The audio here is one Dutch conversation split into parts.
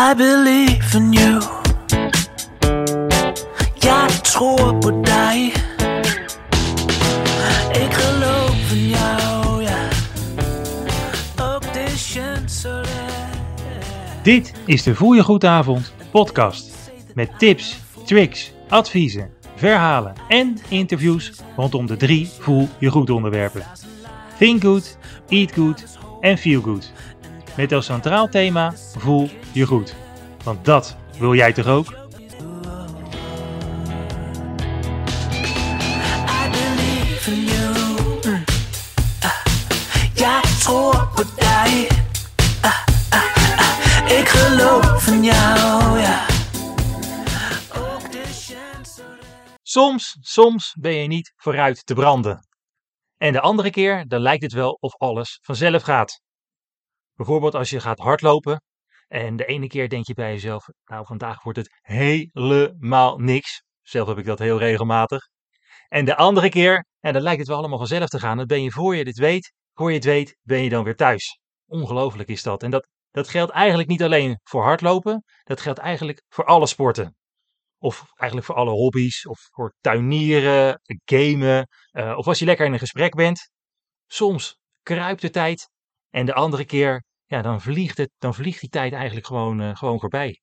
I believe in you. Ja, ik tror på dig. Ik geloof in jou, ja. Ook chancellor. Dit is de Voel je goed avond podcast. Met tips, tricks, adviezen, verhalen en interviews rondom de drie Voel je goed onderwerpen. Think good, eat good en feel good. Met als centraal thema Voel je goed. Want dat wil jij toch ook? Ik geloof in jou. Soms, soms ben je niet vooruit te branden. En de andere keer, dan lijkt het wel of alles vanzelf gaat. Bijvoorbeeld als je gaat hardlopen en de ene keer denk je bij jezelf, nou vandaag wordt het helemaal niks. Zelf heb ik dat heel regelmatig. En de andere keer, en dan lijkt het wel allemaal vanzelf te gaan. Dan ben je voor je dit weet, voor je het weet, ben je dan weer thuis. Ongelooflijk is dat. En dat, dat geldt eigenlijk niet alleen voor hardlopen, dat geldt eigenlijk voor alle sporten. Of eigenlijk voor alle hobby's, of voor tuinieren, gamen, eh, of als je lekker in een gesprek bent. Soms kruipt de tijd en de andere keer, ja, dan vliegt, het, dan vliegt die tijd eigenlijk gewoon, eh, gewoon voorbij.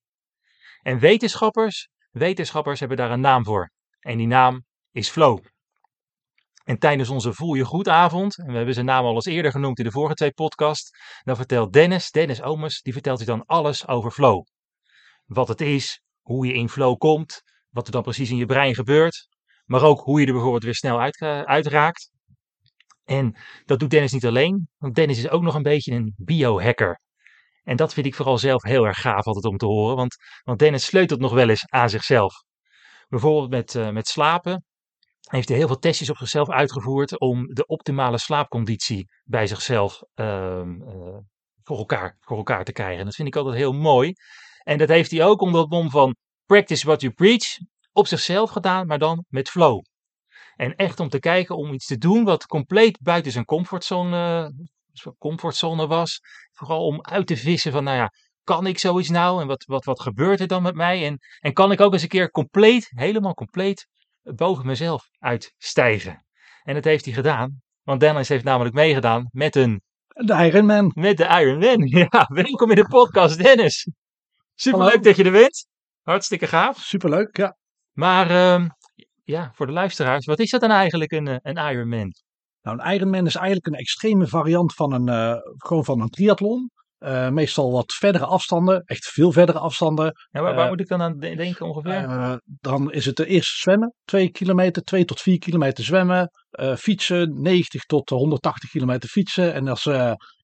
En wetenschappers, wetenschappers hebben daar een naam voor. En die naam is flow. En tijdens onze Voel je goed avond, en we hebben zijn naam al eens eerder genoemd in de vorige twee podcasts, dan vertelt Dennis, Dennis Omes, die vertelt u dan alles over flow. Wat het is, hoe je in flow komt, wat er dan precies in je brein gebeurt, maar ook hoe je er bijvoorbeeld weer snel uit, eh, uitraakt. En dat doet Dennis niet alleen, want Dennis is ook nog een beetje een biohacker. En dat vind ik vooral zelf heel erg gaaf altijd om te horen, want, want Dennis sleutelt nog wel eens aan zichzelf. Bijvoorbeeld met, eh, met slapen heeft hij heel veel testjes op zichzelf uitgevoerd om de optimale slaapconditie bij zichzelf ehm, eh, voor, elkaar, voor elkaar te krijgen. En dat vind ik altijd heel mooi. En dat heeft hij ook onder het mom van practice what you preach op zichzelf gedaan, maar dan met flow. En echt om te kijken om iets te doen wat compleet buiten zijn comfortzone, eh, comfortzone was. Vooral om uit te vissen van, nou ja, kan ik zoiets nou? En wat, wat, wat gebeurt er dan met mij? En, en kan ik ook eens een keer compleet, helemaal compleet, boven mezelf uitstijgen? En dat heeft hij gedaan. Want Dennis heeft namelijk meegedaan met een, De Ironman. met de Iron Man. Ja, welkom in de podcast, Dennis. Superleuk Hallo. dat je er bent. Hartstikke gaaf. Superleuk, ja. Maar ehm, ja, voor de luisteraars, wat is dat dan eigenlijk, een, eh, een Ironman? Nou, een Ironman is eigenlijk een extreme variant van een, eh, gewoon van een triathlon. Eh, meestal wat verdere afstanden, echt veel verdere afstanden. Ja, waar, waar moet ik dan aan de- denken ongeveer? Dan is het de eerste zwemmen, 2 kilometer, 2 tot 4 kilometer zwemmen. Fietsen, 90 tot 180 kilometer fietsen. En als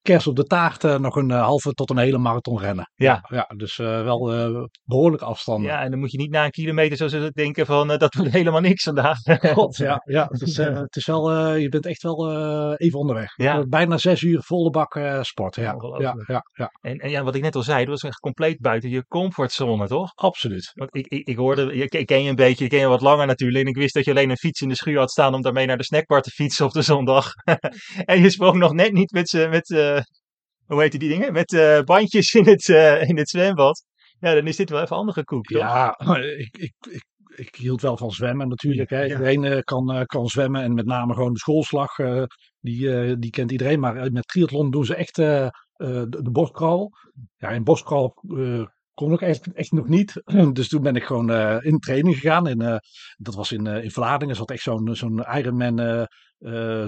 kerst op de taart eh, nog een eh, halve tot een hele marathon rennen. Ja. Ja, dus eh, wel eh, behoorlijke afstanden. ja, en dan moet je niet na een kilometer zo zullen denken van dat wordt helemaal niks vandaag. God, ja, ja het, is, het is wel, je bent echt wel even onderweg. Ja. Bijna zes uur volle bak sport. Ja, ja, ja, ja, En, en ja, wat ik net al zei, dat was echt compleet buiten je comfortzone, toch? absoluut. Want ik, ik, ik hoorde, ik ken je een beetje, ik ken je wat langer natuurlijk. En ik wist dat je alleen een fiets in de schuur had staan om daarmee naar de snackbar te fietsen op de zondag. en je sprong nog net niet met, met hoe heet die dingen? Met eh, bandjes in het, eh, in het zwembad. Ja, dan is dit wel even andere koek, toch? Ja, ik, ik, ik, ik hield wel van zwemmen natuurlijk. Hè. Iedereen eh, kan, kan zwemmen en met name gewoon de schoolslag, die, die kent iedereen. Maar met triathlon doen ze echt de, de. Ja, in borstcrawl eh, kon ik echt, echt nog niet. Dus toen ben ik gewoon in training gegaan. En, dat was in, eh, in Vlaardingen, zat echt zo'n zo'n Ironman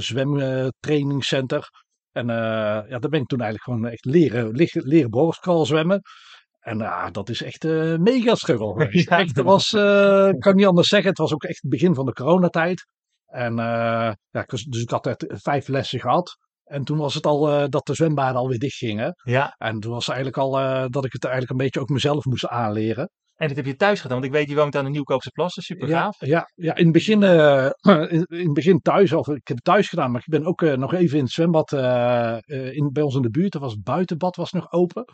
zwemtrainingscenter. En eh, ja, daar ben ik toen eigenlijk gewoon echt leren, leren, borstcrawl zwemmen. En ja, dat is echt eh mega struggle geweest. Ja, echt, dat was, eh, ik kan niet anders zeggen, het was ook echt het begin van de coronatijd. En ja, dus ik had er vijf lessen gehad. En toen was het al dat de zwembaden alweer dicht gingen. Ja, En toen was eigenlijk al dat ik het eigenlijk een beetje ook mezelf moest aanleren. En dat heb je thuis gedaan, want ik weet, je woont aan de Nieuwkoopse Plassen, super gaaf. ja, ja, in het begin, eh, in, in het begin thuis, of ik heb het thuis gedaan, maar ik ben ook eh, nog even in het zwembad eh, in, bij ons in de buurt. Er was het buitenbad was nog open.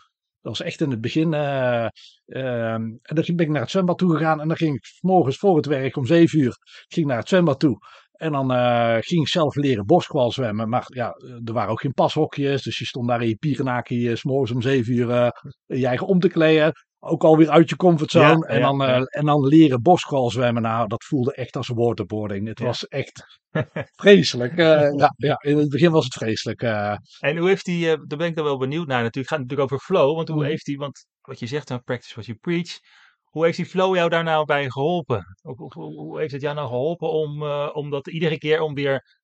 Dat was echt in het begin. eh, ehm, en dan ben ik naar het zwembad toe gegaan en dan ging ik 's morgens voor het werk om 7 uur ging naar het zwembad toe. En dan ging ik zelf leren boskwal zwemmen. Maar ja, er waren ook geen pashokjes. Dus je stond daar in je pierenaki eh, 's morgens om 7 uur je eigen om te kleden. Ook alweer uit je comfortzone. Ja, en, dan, eh, ja. en dan leren boscrawl zwemmen. Nou, dat voelde echt als waterboarding. Het was echt vreselijk. Eh, ja, ja, in het begin was het vreselijk. eh. En hoe heeft hij, daar ben ik dan wel benieuwd naar natuurlijk. Het gaat natuurlijk over flow, want hoe Mhm. heeft hij, want wat je zegt, nou, practice what you preach. Hoe heeft die flow jou daar nou bij geholpen? Hoe, hoe- hoe, heeft het jou nou geholpen om, om dat iedere keer om weer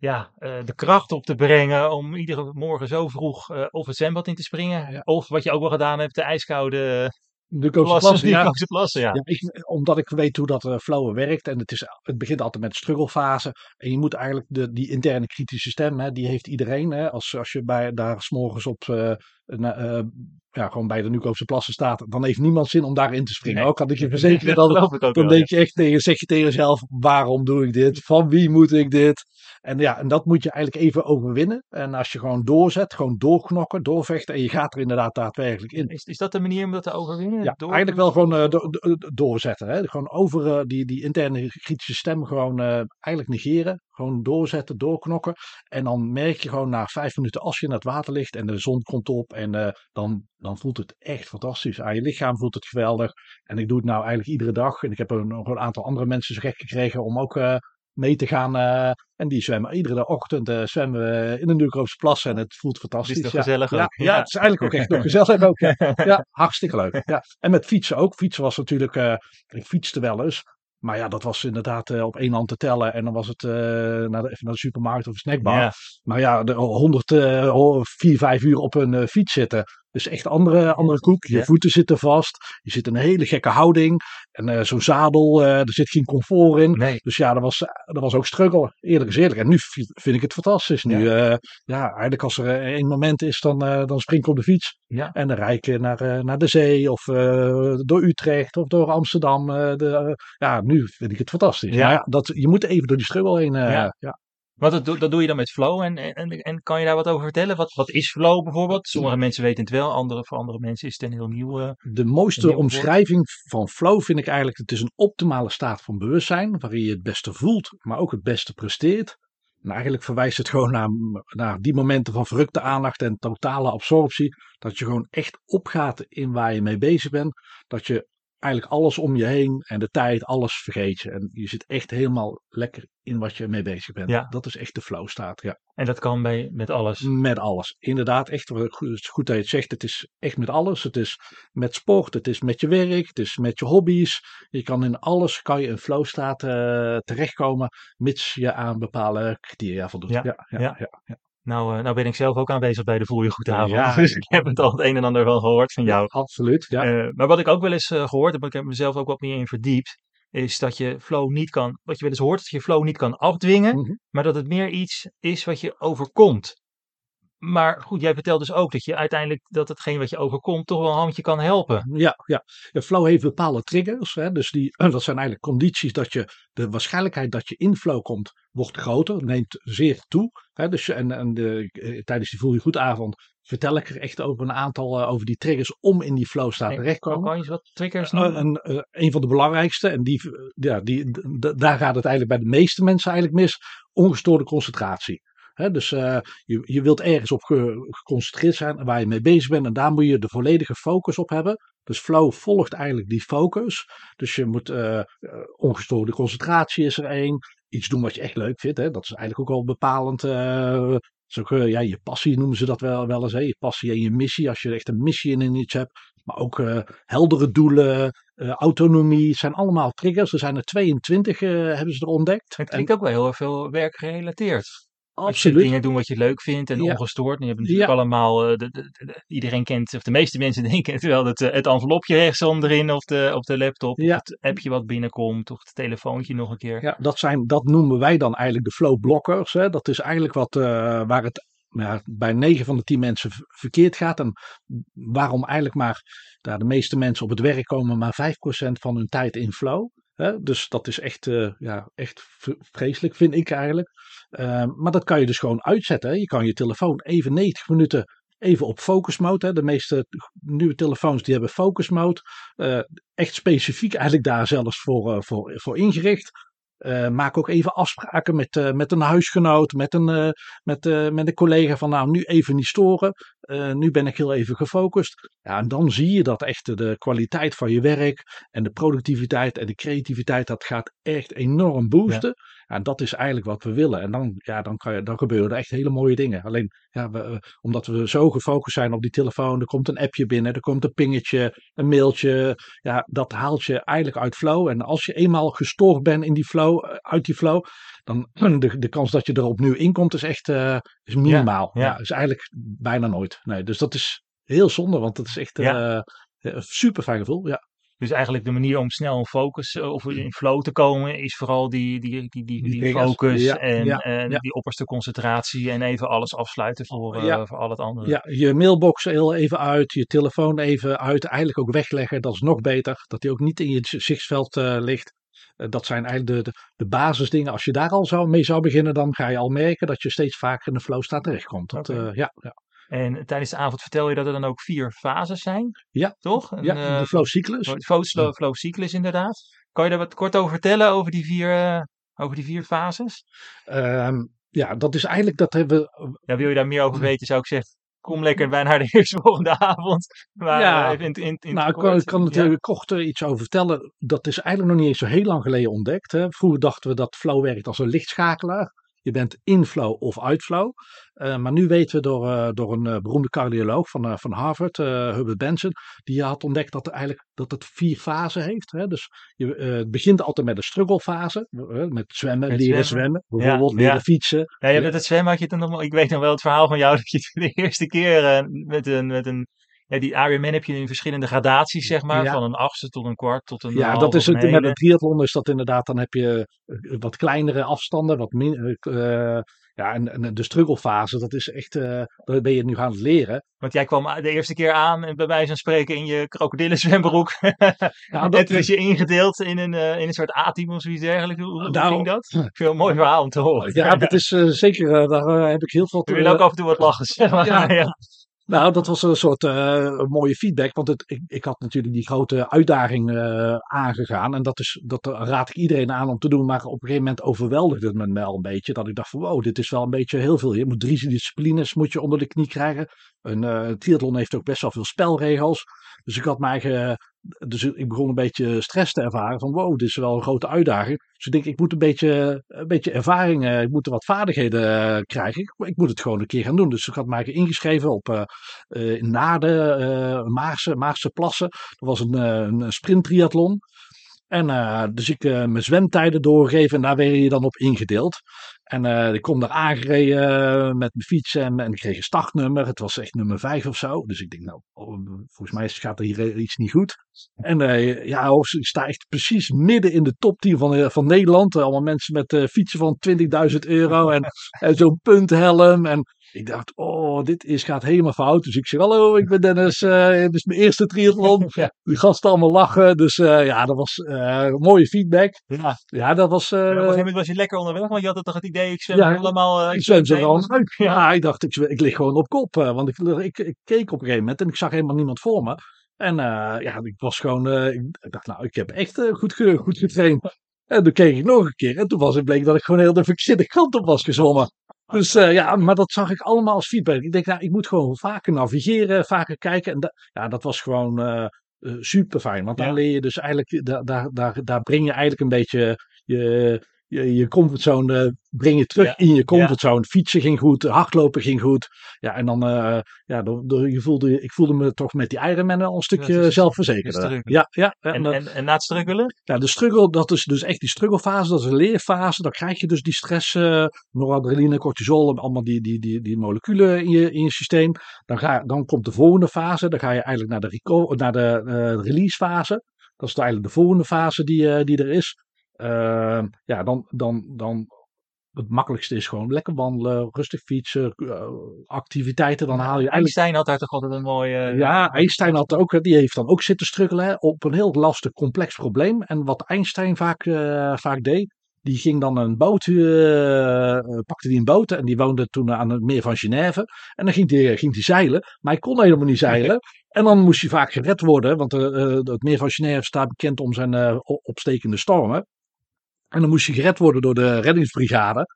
ja, eh, de kracht op te brengen, om iedere morgen zo vroeg eh, of het zwembad in te springen, Ja. of wat je ook wel gedaan hebt, de ijskoude de Koopse plassen, ja. Plassen, ja. Ja, ik, omdat ik weet hoe dat eh, flowen werkt. En het, is, het begint altijd met de strugglefase. En je moet eigenlijk de, die interne kritische stem, hè, die heeft iedereen. Hè, als, als je bij, daar s'morgens op, eh, ja, gewoon bij de Nukoopse plassen staat, dan heeft niemand zin om daarin te springen. Nee. Ook kan ik je verzekeren. dat dan denk je echt tegen, zeg je tegen jezelf, waarom doe ik dit? Van wie moet ik dit? En ja, en dat moet je eigenlijk even overwinnen. En als je gewoon doorzet, gewoon doorknokken, doorvechten. En je gaat er inderdaad daadwerkelijk in. Is, is dat de manier om dat te overwinnen? Ja, Door- eigenlijk wel gewoon eh, do- do- doorzetten. Hè? Gewoon over eh, die, die interne kritische stem gewoon eigenlijk negeren. Gewoon doorzetten, doorknokken. En dan merk je gewoon na vijf minuten als je in het water ligt en de zon komt op. En eh, dan, dan voelt het echt fantastisch. Aan je lichaam voelt het geweldig. En ik doe het nou eigenlijk iedere dag. En ik heb er nog een aantal andere mensen zo gek gekregen om ook eh, mee te gaan. eh, en die zwemmen iedere ochtend zwemmen we in de Nieuwkoopse plassen. En het voelt fantastisch. toch ja. gezellig ja, ook? Ja, Ja. het is eigenlijk ook echt nog gezellig ook. Ja, ja hartstikke leuk. Ja. En met fietsen ook. Fietsen was natuurlijk, ik fietste wel eens. Maar ja, dat was inderdaad eh, op één hand te tellen. En dan was het eh, naar, de, even naar de supermarkt of snackbar. Maar ja, de 100, eh, vier, vijf uur op een fiets zitten. Dus echt andere, andere koek. Je Ja. voeten zitten vast. Je zit in een hele gekke houding. En eh, zo'n zadel, eh, er zit geen comfort in. Nee. Dus ja, dat was, dat was ook struggle. Eerlijk is eerlijk. En nu vi- vind ik het fantastisch. Nu, ja, ja eigenlijk als er eh, één moment is, dan, eh, dan spring ik op de fiets. Ja. En dan rijd ik naar, eh, naar de zee of eh, door Utrecht of door Amsterdam. eh, de, eh, ja, nu vind ik het fantastisch. Ja. Maar ja, dat, je moet even door die struggle heen. eh, Ja. Want dat, doe- dat doe je dan met flow. En, en, en kan je daar wat over vertellen? Wat, wat is flow bijvoorbeeld? Sommige mensen weten het wel, andere, voor andere mensen is het een heel nieuw. eh, De mooiste woord. omschrijving van flow vind ik eigenlijk, het is een optimale staat van bewustzijn, waarin je het beste voelt, maar ook het beste presteert. En eigenlijk verwijst het gewoon naar, naar die momenten van verrukte aandacht en totale absorptie. Dat je gewoon echt opgaat in waar je mee bezig bent. Dat je eigenlijk alles om je heen en de tijd, alles vergeet je. En je zit echt helemaal lekker in wat je mee bezig bent. Ja. Dat is echt de flow staat, ja. en dat kan bij, met alles. Met alles. Inderdaad, echt. wat goed- goed dat je het zegt. Het is echt met alles. Het is met sport. Het is met je werk. Het is met je hobby's. Je kan in alles kan je in flow staat eh, terechtkomen. Mits je aan bepaalde criteria voldoet. Ja, Ja, ja, ja. ja. Nou, eh, nou ben ik zelf ook aanwezig bij de Voel je goed avond. Ja. Dus ik heb het al het een en ander wel gehoord van jou. Absoluut. Ja. Eh, maar wat ik ook wel eens eh, gehoord heb, ik heb mezelf ook wat meer in verdiept, is dat je flow niet kan, wat je wel eens hoort, dat je flow niet kan afdwingen, Mhm. maar dat het meer iets is wat je overkomt. Maar goed, jij vertelt dus ook dat je uiteindelijk dat hetgeen wat je overkomt toch wel een handje kan helpen. Ja, ja. ja, flow heeft bepaalde triggers. Hè, dus die, dat zijn eigenlijk condities dat je de waarschijnlijkheid dat je in flow komt, wordt groter, neemt zeer toe. Hè, dus, en en de, eh, tijdens die Voel je goed avond vertel ik er echt over een aantal eh, over die triggers om in die flow staat En- terechtkomen. Kan je wat triggers noemen? een, een van de belangrijkste, en die, ja, die, daar gaat het eigenlijk bij de meeste mensen eigenlijk mis, ongestoorde concentratie. Dus eh, je, je wilt ergens op ge- geconcentreerd zijn waar je mee bezig bent en daar moet je de volledige focus op hebben. Dus flow volgt eigenlijk die focus. Dus je moet eh, ongestoorde concentratie is er één. Iets doen wat je echt leuk vindt. Hè? Dat is eigenlijk ook al bepalend. zo, eh, ja, je passie noemen ze dat wel, wel eens. Hè? Je passie en je missie. Als je echt een missie in iets hebt. Maar ook heldere doelen, autonomie. Het zijn allemaal triggers. Er zijn er 22 eh, hebben ze er ontdekt. Het En- klinkt ook wel heel erg veel werkgerelateerd. Als je absoluut. dingen doen wat je leuk vindt en Ja. ongestoord. En je hebt natuurlijk Ja. allemaal, eh, de, de- de- iedereen kent, of de meeste mensen denken wel, het, eh, het envelopje rechtsom erin of de, op de laptop. Ja. Of het appje wat binnenkomt of het telefoontje nog een keer. Ja, dat, zijn, dat noemen wij dan eigenlijk de flow blockers. Hè. Dat is eigenlijk wat, eh, waar het ja, bij 9 van de 10 mensen verkeerd gaat. En waarom eigenlijk maar daar de meeste mensen op het werk komen, maar 5% van hun tijd in flow. Hè. Dus dat is echt, eh, ja, echt vreselijk, vind ik eigenlijk. Eh, maar dat kan je dus gewoon uitzetten. Hè. Je kan je telefoon even 90 minuten even op focus mode. Hè. De meeste nieuwe telefoons die hebben focus mode. Eh, echt specifiek eigenlijk daar zelfs voor, eh, voor, voor ingericht. Eh, maak ook even afspraken met, eh, met een huisgenoot, met een, eh, met, met een collega van nou nu even niet storen. Nu ben ik heel even gefocust. Ja, en dan zie je dat echt de kwaliteit van je werk en de productiviteit en de creativiteit, dat gaat echt enorm boosten. Ja. En dat is eigenlijk wat we willen. En dan, ja, dan, kan je, dan gebeuren er echt hele mooie dingen. Alleen, ja, we, omdat we zo gefocust zijn op die telefoon, er komt een appje binnen, er komt een pingetje, een mailtje. Ja, dat haalt je eigenlijk uit flow. En als je eenmaal gestoord bent in die flow, eh, uit die flow, dan de, de kans dat je er opnieuw in komt is echt eh, is minimaal. ja. Ja, is eigenlijk bijna nooit. Nee, dus dat is heel zonde, want dat is echt Ja. eh, een super fijn gevoel. Ja. Dus eigenlijk de manier om snel in focus eh, of in flow te komen is vooral die, die, die, die, Die die triggers. focus Ja, en, ja, en ja. die opperste concentratie en even alles afsluiten voor, eh, voor al het andere. ja, je mailbox heel even uit, je telefoon even uit, eigenlijk ook wegleggen. Dat is nog beter, dat die ook niet in je zichtveld eh, ligt. Eh, dat zijn eigenlijk de, de, de basisdingen. Als je daar al zou, mee zou beginnen, dan ga je al merken dat je steeds vaker in de flow staat terechtkomt. Dat, eh, ja, ja. En tijdens de avond vertel je dat er dan ook vier fases zijn. Ja. Toch? Een, ja, eh, de flowcyclus. flow, flow, flow cyclus inderdaad. Kan je daar wat kort over vertellen over die vier, eh, over die vier fases? Ehm, ja, dat is eigenlijk, dat hebben we Ja, wil je daar meer over weten, zou ik zeggen, kom lekker bij naar de eerstvolgende avond. Maar Ja. eh, in, in, nou, ik kan, ik kan Ja. natuurlijk kort er iets over vertellen. Dat is eigenlijk nog niet eens zo heel lang geleden ontdekt. Hè. Vroeger dachten we dat flow werkt als een lichtschakelaar. Je bent in flow of uit flow. Eh, maar nu weten we door, eh, door een eh, beroemde cardioloog van, van Harvard, Herbert Benson, die had ontdekt dat, er eigenlijk, dat het vier fasen heeft. Hè. Dus je, het begint altijd met de strugglefase, met zwemmen, Met leren zwemmen. zwemmen, bijvoorbeeld Ja, leren ja. fietsen. Ja, je met het zwemmen had je het dan nog Ik weet nog wel het verhaal van jou dat je de eerste keer met een. Met een ja, die Ironman heb je in verschillende gradaties, zeg maar. Ja. Van een achtste tot een kwart tot een Ja, dat is het. Met een triathlon is dat inderdaad, dan heb je eh, wat kleinere afstanden, wat min, eh, eh, ja, en, en de strugglefase, dat is echt, daar ben je nu aan het leren. Want jij kwam de eerste keer aan en bij wijze van spreken in je krokodillenzwembroek. Ja, en dat- toen is je ingedeeld in een, in een soort A-team of zoiets dergelijks. Hoe, hoe Nou, ging dat? Ik vind het een mooi verhaal om te horen. Ja, dat is zeker, daar heb ik heel veel We willen ook af en toe wat lachen, zeg maar. Ja. Ja. Nou, dat was een soort eh, mooie feedback. Want het, ik, ik had natuurlijk die grote uitdaging eh, aangegaan. En dat, is, dat raad ik iedereen aan om te doen. Maar op een gegeven moment overweldigde het me wel een beetje. Dat ik dacht van wow, dit is wel een beetje heel veel. Je moet drie disciplines moet je onder de knie krijgen. Een eh triathlon heeft ook best wel veel spelregels. Dus ik had mijn eigen... Dus ik begon een beetje stress te ervaren. Van wow, dit is wel een grote uitdaging. Dus ik denk, ik moet een beetje, een beetje ervaring, eh, ik moet er wat vaardigheden eh, krijgen. Ik, ik moet het gewoon een keer gaan doen. Dus ik had mij ingeschreven op Naarden, eh Maarse, Maarse Plassen. Dat was een, een sprinttriathlon. En eh, dus ik eh, mijn zwemtijden doorgegeven en daar werd je dan op ingedeeld. En eh, ik kom daar aangereden eh, met mijn fiets en, ik kreeg een startnummer. Het was echt nummer vijf of zo. Dus ik denk, nou, oh, volgens mij gaat er hier iets niet goed. En eh, ja, ik sta echt precies midden in de top 10 van, eh, van Nederland. Eh, allemaal mensen met eh, fietsen van 20.000 euro en, en zo'n punthelm. En ik dacht, oh, dit is, gaat helemaal fout. Dus ik zeg, hallo, ik ben Dennis. eh dit is mijn eerste triathlon. Ja. Die gasten allemaal lachen. Dus eh, ja, dat was eh, mooie feedback. Ja. Ja, dat was... En op een gegeven moment was je lekker onderweg, want je had toch het idee, ik zwem Ja, helemaal... eh, ik zwem ze wel dat- uit. Ja, ik dacht, ik, ik lig gewoon op kop. want ik, ik, ik keek op een gegeven moment en ik zag helemaal niemand voor me. En ja, ik was gewoon, ik, dacht, nou, ik heb echt goed, goed getraind. En toen keek ik nog een keer en toen was het bleek dat ik gewoon heel de verkeerde kant op was gezwommen. Dus eh, ja, maar dat zag ik allemaal als feedback. Ik denk, nou, ik moet gewoon vaker navigeren, vaker kijken. En da- ja, dat was gewoon eh, super fijn. Want dan Ja. leer je dus eigenlijk, daar, daar, daar, daar breng je eigenlijk een beetje je, je, je comfortzone, eh, breng je terug Ja. in je comfortzone. Fietsen ging goed, hardlopen ging goed. Ja, en dan, eh, ja, door, door- je voelde, ik voelde me toch met die Ironman al een stukje is- zelfverzekerder. Ja, ja. En, En, dat- en, en na het struggelen? ja, de struggle, dat is dus echt die strugglefase, dat is een leerfase. Dan krijg je dus die stress, eh noradrenaline, cortisol, allemaal die, die, die, die moleculen in je, in je systeem. Dan, ga, dan komt de volgende fase, dan ga je eigenlijk naar de, naar de release fase. Dat is eigenlijk de volgende fase die, die er is. Ehm, ja, dan, dan, dan het makkelijkste is gewoon lekker wandelen, rustig fietsen, eh, activiteiten. Dan haal je eigenlijk Einstein had daar toch altijd een mooie... eh, ja, Einstein had ook, die heeft dan ook zitten struggelen op een heel lastig, complex probleem. En wat Einstein vaak, eh, vaak deed, die ging dan een boot, pakte die een boot en die woonde toen aan het meer van Genève. En dan ging hij ging die zeilen, maar hij kon helemaal niet zeilen. En dan moest hij vaak gered worden, want het meer van Genève staat bekend om zijn opstekende stormen. En dan moest hij gered worden door de reddingsbrigade.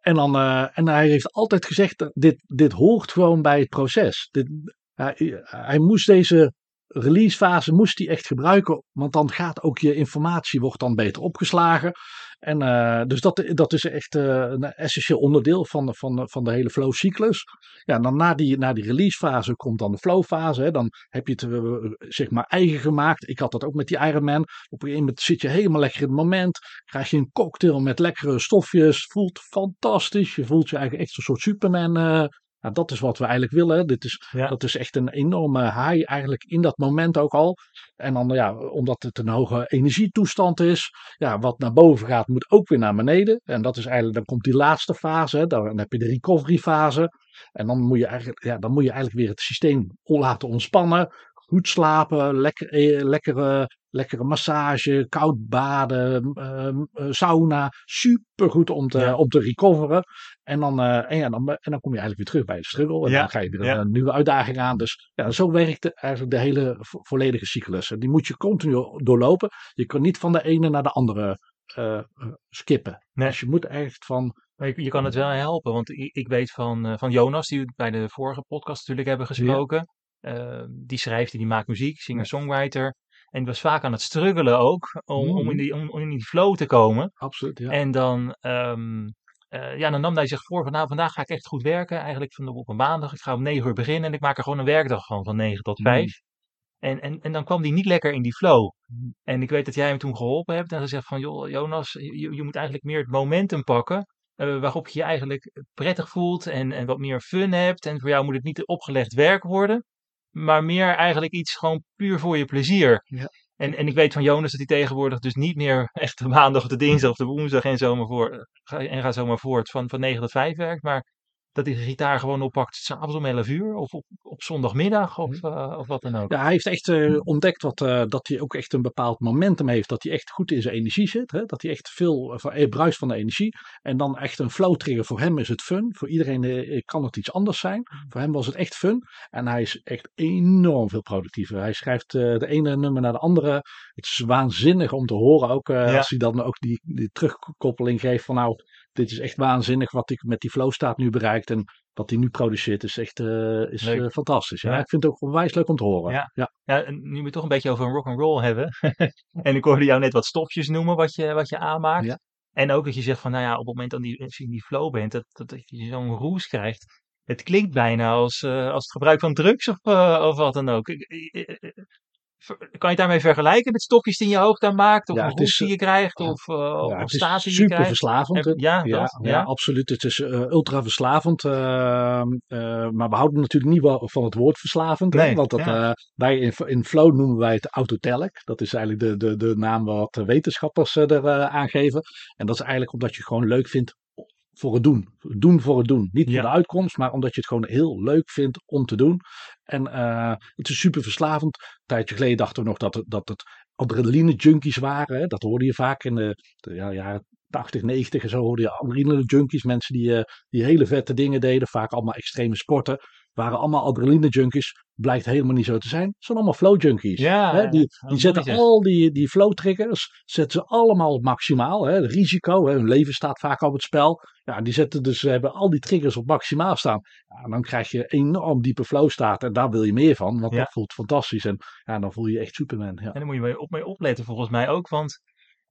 En, dan, eh, en hij heeft altijd gezegd, dit, dit hoort gewoon bij het proces. Dit, hij, hij moest deze releasefase moest hij echt gebruiken, want dan gaat ook je informatie wordt dan beter opgeslagen. En eh, dus dat, dat is echt eh, een essentieel onderdeel van, de- van, van de hele flow-cyclus. Ja, dan na die, na die releasefase komt dan de flowfase. Dan heb je het eh, zeg maar eigen gemaakt. Ik had dat ook met die Ironman. Op een gegeven moment zit je helemaal lekker in het moment. Krijg je een cocktail met lekkere stofjes. Voelt fantastisch. Je voelt je eigenlijk echt een soort Superman. Nou, dat is wat we eigenlijk willen. Dit is, Ja. Dat is echt een enorme high eigenlijk in dat moment ook al. En dan ja, omdat het een hoge energietoestand is. Ja, wat naar boven gaat moet ook weer naar beneden. En dat is eigenlijk, dan komt die laatste fase. Dan heb je de recovery fase. En dan moet je eigenlijk, ja, dan moet je eigenlijk weer het systeem laten ontspannen. Goed slapen, lekker, eh, lekkere, lekkere massage, koud baden, ehm, eh, sauna. Super goed om te, Ja. om te recoveren. En dan, eh, en, ja, dan, en dan kom je eigenlijk weer terug bij de struggle. En Ja, dan ga je weer een nieuwe uitdaging aan. Dus ja, zo werkt de, eigenlijk de hele vo- volledige cyclus. En die moet je continu doorlopen. Je kan niet van de ene naar de andere skippen. Nee. Dus je moet echt van. Maar je, kan het wel helpen, want ik, weet van, van Jonas, die we bij de vorige podcast natuurlijk hebben gesproken. Eh, die schrijft en die maakt muziek, singer-songwriter. En die was vaak aan het struggelen ook om, om, in, Mhm. die, om, om in die flow te komen. Absoluut, ja. En dan, ehm, eh, ja, dan nam hij zich voor van nou, vandaag ga ik echt goed werken. Eigenlijk van, op een maandag. Ik ga om 9 uur beginnen en ik maak er gewoon een werkdag van, van 9 tot Mhm. 5. En, en, en dan kwam hij niet lekker in die flow. Mhm. En ik weet dat jij hem toen geholpen hebt en gezegd van, joh, Jonas, je, je moet eigenlijk meer het momentum pakken. eh, waarop je je eigenlijk prettig voelt en, en wat meer fun hebt. En voor jou moet het niet opgelegd werk worden. Maar meer eigenlijk iets gewoon puur voor je plezier. Ja. En, en ik weet van Jonas dat hij tegenwoordig dus niet meer echt de maandag of de dinsdag of de woensdag en zo maar, voor, ga- en ga zo maar voort van, van 9 tot 5 werkt. Maar dat hij de gitaar gewoon oppakt s'avonds om 11 uur of op, op zondagmiddag of, eh, of wat dan ook. Ja, hij heeft echt eh, ontdekt wat, eh, dat hij ook echt een bepaald momentum heeft. Dat hij echt goed in zijn energie zit. Hè? Dat hij echt veel van, bruist van de energie. En dan echt een flow trigger. Voor hem is het fun. Voor iedereen kan het iets anders zijn. Voor hem was het echt fun. En hij is echt enorm veel productiever. Hij schrijft de ene nummer naar de andere. Het is waanzinnig om te horen. Ook Ja. als hij dan ook die, die terugkoppeling geeft van nou, dit is echt waanzinnig wat ik met die flow staat nu bereikt. En wat hij nu produceert is echt eh, is, eh, fantastisch. Ja. Ja. Ik vind het ook onwijs leuk om te horen. Ja. ja. Nu we het toch een beetje over een rock and roll hebben. en ik hoorde jou net wat stofjes noemen wat je, wat je aanmaakt. Ja. En ook dat je zegt van, nou ja, op het moment dat je in die flow bent, dat, dat, dat je zo'n roes krijgt. Het klinkt bijna als, eh, als het gebruik van drugs of, of wat dan ook. Kan je daarmee vergelijken met stofjes die je aan maakt? Of Ja, een is, die je krijgt? ja, Of, uh, Ja, of het is staat die je super krijgt? verslavend. Heb- ja, ja, dat, ja, ja. absoluut. Het is eh, ultra verslavend. ehm, eh, maar we houden natuurlijk niet wel van het woord verslavend. hè, Nee, want dat, eh, wij in, in Flow noemen wij het autotelic. Dat is eigenlijk de, de, de naam wat wetenschappers eh, er eh, aangeven. En dat is eigenlijk omdat je gewoon leuk vindt voor het doen. Doen voor het doen. Niet Ja. voor de uitkomst, maar omdat je het gewoon heel leuk vindt om te doen. En eh, het is super verslavend. Een tijdje geleden dachten we nog dat het, dat het adrenaline junkies waren. Hè? Dat hoorde je vaak in de, de ja, jaren 80, 90 en zo hoorde je adrenaline junkies. Mensen die, eh, die hele vette dingen deden, vaak allemaal extreme sporten. Waren allemaal adrenaline junkies. Blijkt helemaal niet zo te zijn. Het zijn allemaal flow junkies. Ja, hè? Die, die zetten mooi al die, die flow triggers, zetten ze allemaal op maximaal. Hè? Het risico, hè? hun leven staat vaak op het spel. Ja, die zetten dus, ze hebben al die triggers op maximaal staan. Ja, dan krijg je enorm diepe flow staat. En daar wil je meer van, want Ja. dat voelt fantastisch. En ja, dan voel je je echt Superman. Ja. En daar moet je mee, op, mee opletten volgens mij ook. Want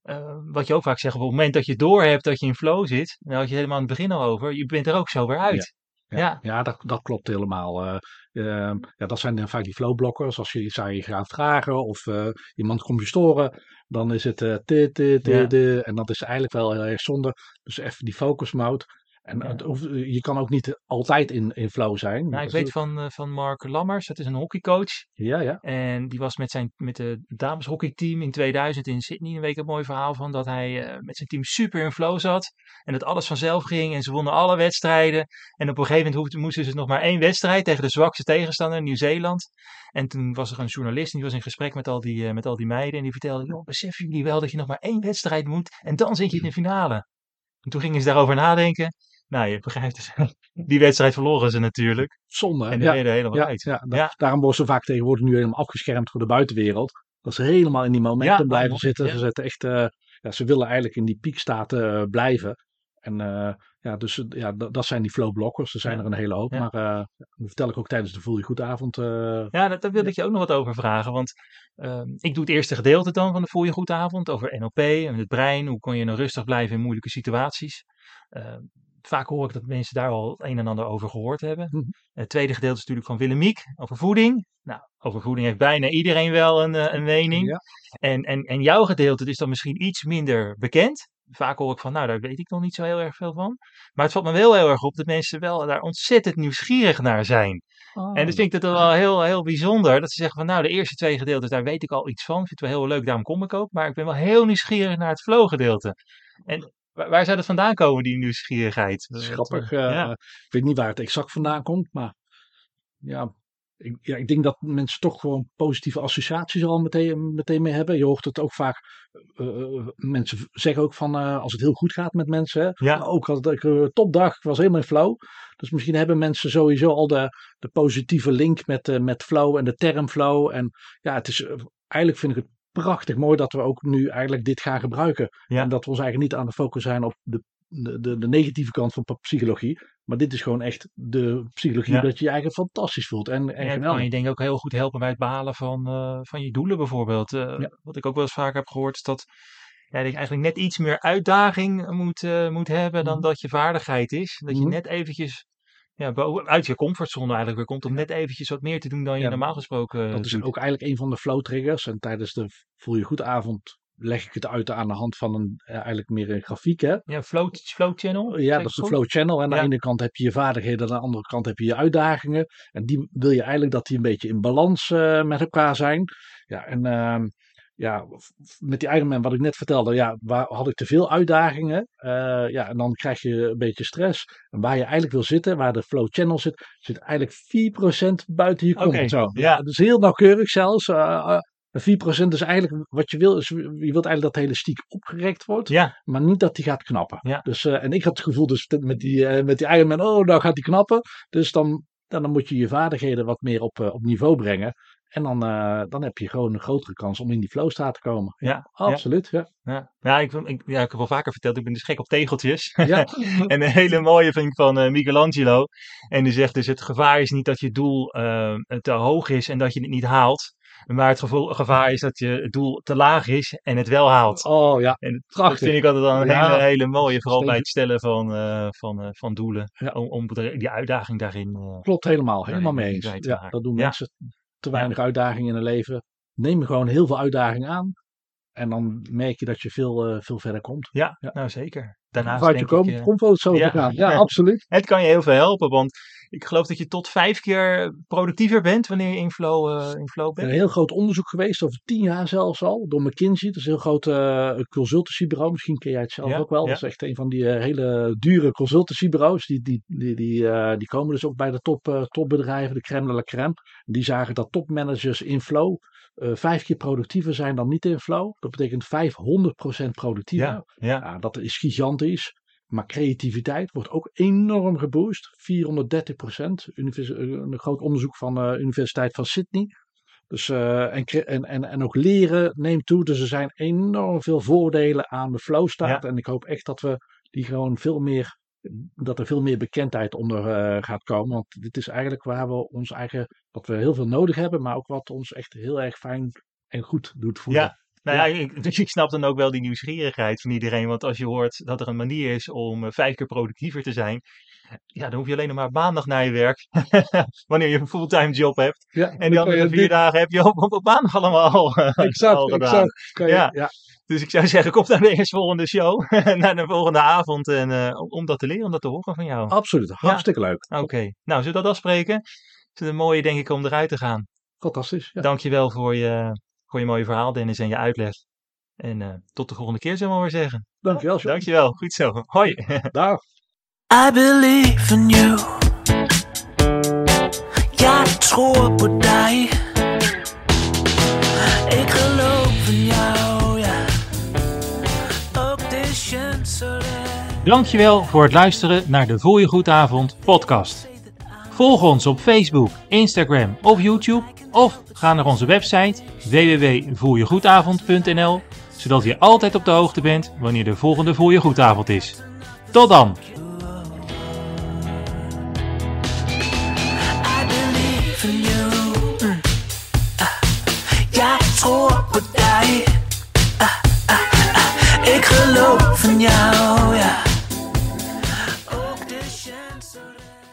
eh, wat je ook vaak zegt, op het moment dat je doorhebt dat je in flow zit, dan had je het helemaal aan het begin al over, je bent er ook zo weer uit. Ja, Ja. dat, dat klopt helemaal. Eh, ehm, ja, dat zijn dan vaak die flowblokkers. Als je iets aan je gaat vragen of eh, iemand komt je storen, dan is het eh, dit, dit. En dat is eigenlijk wel heel erg zonde. Dus even die focus mode. En Ja. het je kan ook niet altijd in, in flow zijn. Nou, ik weet van, eh, van Mark Lammers, dat is een hockeycoach. Ja, ja. En die was met, zijn, met de dameshockeyteam in 2000 in Sydney. Een week een mooi verhaal van dat hij eh, met zijn team super in flow zat. En dat alles vanzelf ging en ze wonnen alle wedstrijden. En op een gegeven moment moesten ze nog maar één wedstrijd tegen de zwakste tegenstander, Nieuw-Zeeland. En toen was er een journalist en die was in gesprek met al die, eh, met al die meiden. En die vertelde, joh, beseffen jullie wel dat je nog maar één wedstrijd moet en dan zit je in de finale. En toen gingen ze daarover nadenken. Nou, je begrijpt dus, die wedstrijd verloren ze natuurlijk. Zonde. En die ja, reden helemaal ja, uit. ja. Daarom worden ze vaak tegenwoordig nu helemaal afgeschermd voor de buitenwereld. Dat ze helemaal in die momentum Ja, blijven zitten. Ze zetten echt, ja, ze willen eigenlijk in die piekstaat eh, blijven. En eh, ja, dus ja, dat, zijn die flowblokkers. Er zijn er een hele hoop. Maar dat vertel ik ook tijdens de Voel je goed avond. eh, Ja, dat, daar wilde ik je ook nog wat over vragen. Want ehm, ik doe het eerste gedeelte dan van de Voel je goed avond over NLP en het brein. Hoe kon je nou rustig blijven in moeilijke situaties? Vaak hoor ik dat mensen daar al het een en ander over gehoord hebben. Mhm. Het tweede gedeelte is natuurlijk van Willemiek over voeding. Nou, over voeding heeft bijna iedereen wel een, eh, een mening. Ja. En, en, en jouw gedeelte is dan misschien iets minder bekend. Vaak hoor ik van, nou, daar weet ik nog niet zo heel erg veel van. Maar het valt me wel heel erg op dat mensen wel daar ontzettend nieuwsgierig naar zijn. Oh. En dat vind ik dat wel heel, heel bijzonder. Dat ze zeggen van nou, de eerste twee gedeeltes, daar weet ik al iets van. Vind het wel heel leuk, daarom kom ik ook. Maar ik ben wel heel nieuwsgierig naar het flow gedeelte. En waar, waar zou dat vandaan komen, die nieuwsgierigheid? Dat is grappig. eh, ja. Ik weet niet waar het exact vandaan komt, maar ja ik, ja, ik denk dat mensen toch gewoon positieve associaties al meteen, meteen mee hebben. Je hoort het ook vaak, eh, eh, mensen zeggen ook van als het heel goed gaat met mensen. Hè, Ja. Maar ook had ik een topdag, ik was helemaal in flow. Dus misschien hebben mensen sowieso al de, de positieve link met, eh, met flow en de term flow. En ja, het is, eigenlijk vind ik het prachtig mooi dat we ook nu eigenlijk dit gaan gebruiken. Ja. En dat we ons eigenlijk niet aan de focus zijn op de, de, de, negatieve kant van psychologie. Maar dit is gewoon echt de psychologie Ja. dat je je eigen fantastisch voelt. En, en kan je denk ik ook heel goed helpen bij het behalen van, eh, van je doelen bijvoorbeeld. Eh. Wat ik ook wel eens vaker heb gehoord is dat je eigenlijk net iets meer uitdaging moet, eh, moet hebben dan Mhm. dat je vaardigheid is. Dat je Mhm. net eventjes ja, uit je comfortzone eigenlijk weer komt om net eventjes wat meer te doen dan je Ja, normaal gesproken eh, Dat is doet. ook eigenlijk een van de flow triggers. En tijdens de Voel je goed avond leg ik het uit aan de hand van een, eh, eigenlijk meer een grafiek. Hè? Ja, flow, flow channel. Ja, dat is de flow channel. En aan de ene kant heb je je vaardigheden, aan de andere kant heb je je uitdagingen. En die wil je eigenlijk dat die een beetje in balans eh, met elkaar zijn. Ja, en ehm, ja, met die Ironman wat ik net vertelde, ja, waar had ik te veel uitdagingen. Eh, ja, en dan krijg je een beetje stress. En waar je eigenlijk wil zitten, waar de flow channel zit, zit eigenlijk 4% buiten je comfortzone. ja. Dat is heel nauwkeurig zelfs. eh, eh, 4% is eigenlijk wat je wil. Is, je wilt eigenlijk dat de hele stiek opgerekt wordt Ja, maar niet dat die gaat knappen. Ja. Dus, eh, en ik had het gevoel dus met die, eh, met die Ironman, oh, nou gaat die knappen. Dus dan, dan, dan moet je je vaardigheden wat meer op, eh, op niveau brengen. En dan, eh, dan heb je gewoon een grotere kans om in die flow staat te komen. ja, Absoluut, ja. ja. Ja, ik, ik, ja, ik heb wel vaker verteld, ik ben dus gek op tegeltjes. Ja, En een hele mooie vind ik van eh, Michelangelo. En die zegt dus: het gevaar is niet dat je doel eh, te hoog is en dat je het niet haalt. Maar het gevaar is dat je het doel te laag is en het wel haalt. oh ja, En dat prachtig. vind ik altijd wel een Ja, hele, hele mooie, vooral bij het stellen van, van, van doelen. Ja. Om, om die uitdaging daarin. Klopt helemaal, helemaal mee eens. Ja, dat doen mensen. Te weinig uitdagingen in hun leven. Neem gewoon heel veel uitdagingen aan. En dan merk je dat je veel, eh, veel verder komt. ja, Ja. nou zeker. Daarnaast Vanuit je denk ik, kom, eh, comfortzone ja. te gaan. Ja, absoluut. Het kan je heel veel helpen, want ik geloof dat je tot vijf keer productiever bent wanneer je in flow, eh, in flow Er is bent. een heel groot onderzoek geweest, over tien jaar zelfs al, door McKinsey. Dat is een heel groot eh, consultancybureau. Misschien ken jij het zelf Ja, ook wel. ja. Dat is echt een van die hele dure consultancybureaus. Die, die, die, die, die komen dus ook bij de top, topbedrijven, de crème de la crème. Die zagen dat topmanagers in flow vijf keer productiever zijn dan niet in flow. Dat betekent 500% productiever. Ja, ja. Ja, dat is Maar creativiteit wordt ook enorm geboost. 430 procent. Een groot onderzoek van de Universiteit van Sydney. Dus, eh, en, en, en, en ook leren neemt toe. Dus er zijn enorm veel voordelen aan de flow staat. En ik hoop echt dat we die gewoon veel meer. Dat er veel meer bekendheid onder eh, gaat komen. Want dit is eigenlijk waar we ons eigen. Wat we heel veel nodig hebben. Maar ook wat ons echt heel erg fijn en goed doet voelen. Ja, nou ja, ik, dus ik snap dan ook wel die nieuwsgierigheid van iedereen. Want als je hoort dat er een manier is om eh, vijf keer productiever te zijn. Ja, dan hoef je alleen nog maar maandag naar je werk. wanneer je een fulltime job hebt. Ja, En dan die andere vier dit- dagen heb je op, op, maandag allemaal eh, al Exact, gedaan. exact. Je, Ja. ja. Dus ik zou zeggen, kom dan weer eens volgende show. naar de volgende avond. En, eh, om, om dat te leren, om dat te horen van jou. Absoluut, hartstikke leuk. Oké, nou zullen we dat afspreken? Het is een mooie denk ik om eruit te gaan. Fantastisch. Ja. Dankjewel voor je, voor je mooie verhaal Dennis en je uitleg. En eh, tot de volgende keer zullen we maar zeggen. Dankjewel, John. Dankjewel, goed zo. Hoi. Dag. I believe in you. Tror på dig. Ik geloof in jou, ja. Ook de chancellor. Dankjewel voor het luisteren naar de Voel je goed avond podcast. Volg ons op Facebook, Instagram of YouTube. Of ga naar onze website www.voeljegoedavond.nl zodat je altijd op de hoogte bent wanneer de volgende voor je goedavond is. Tot dan! Ik geloof in jou, ja.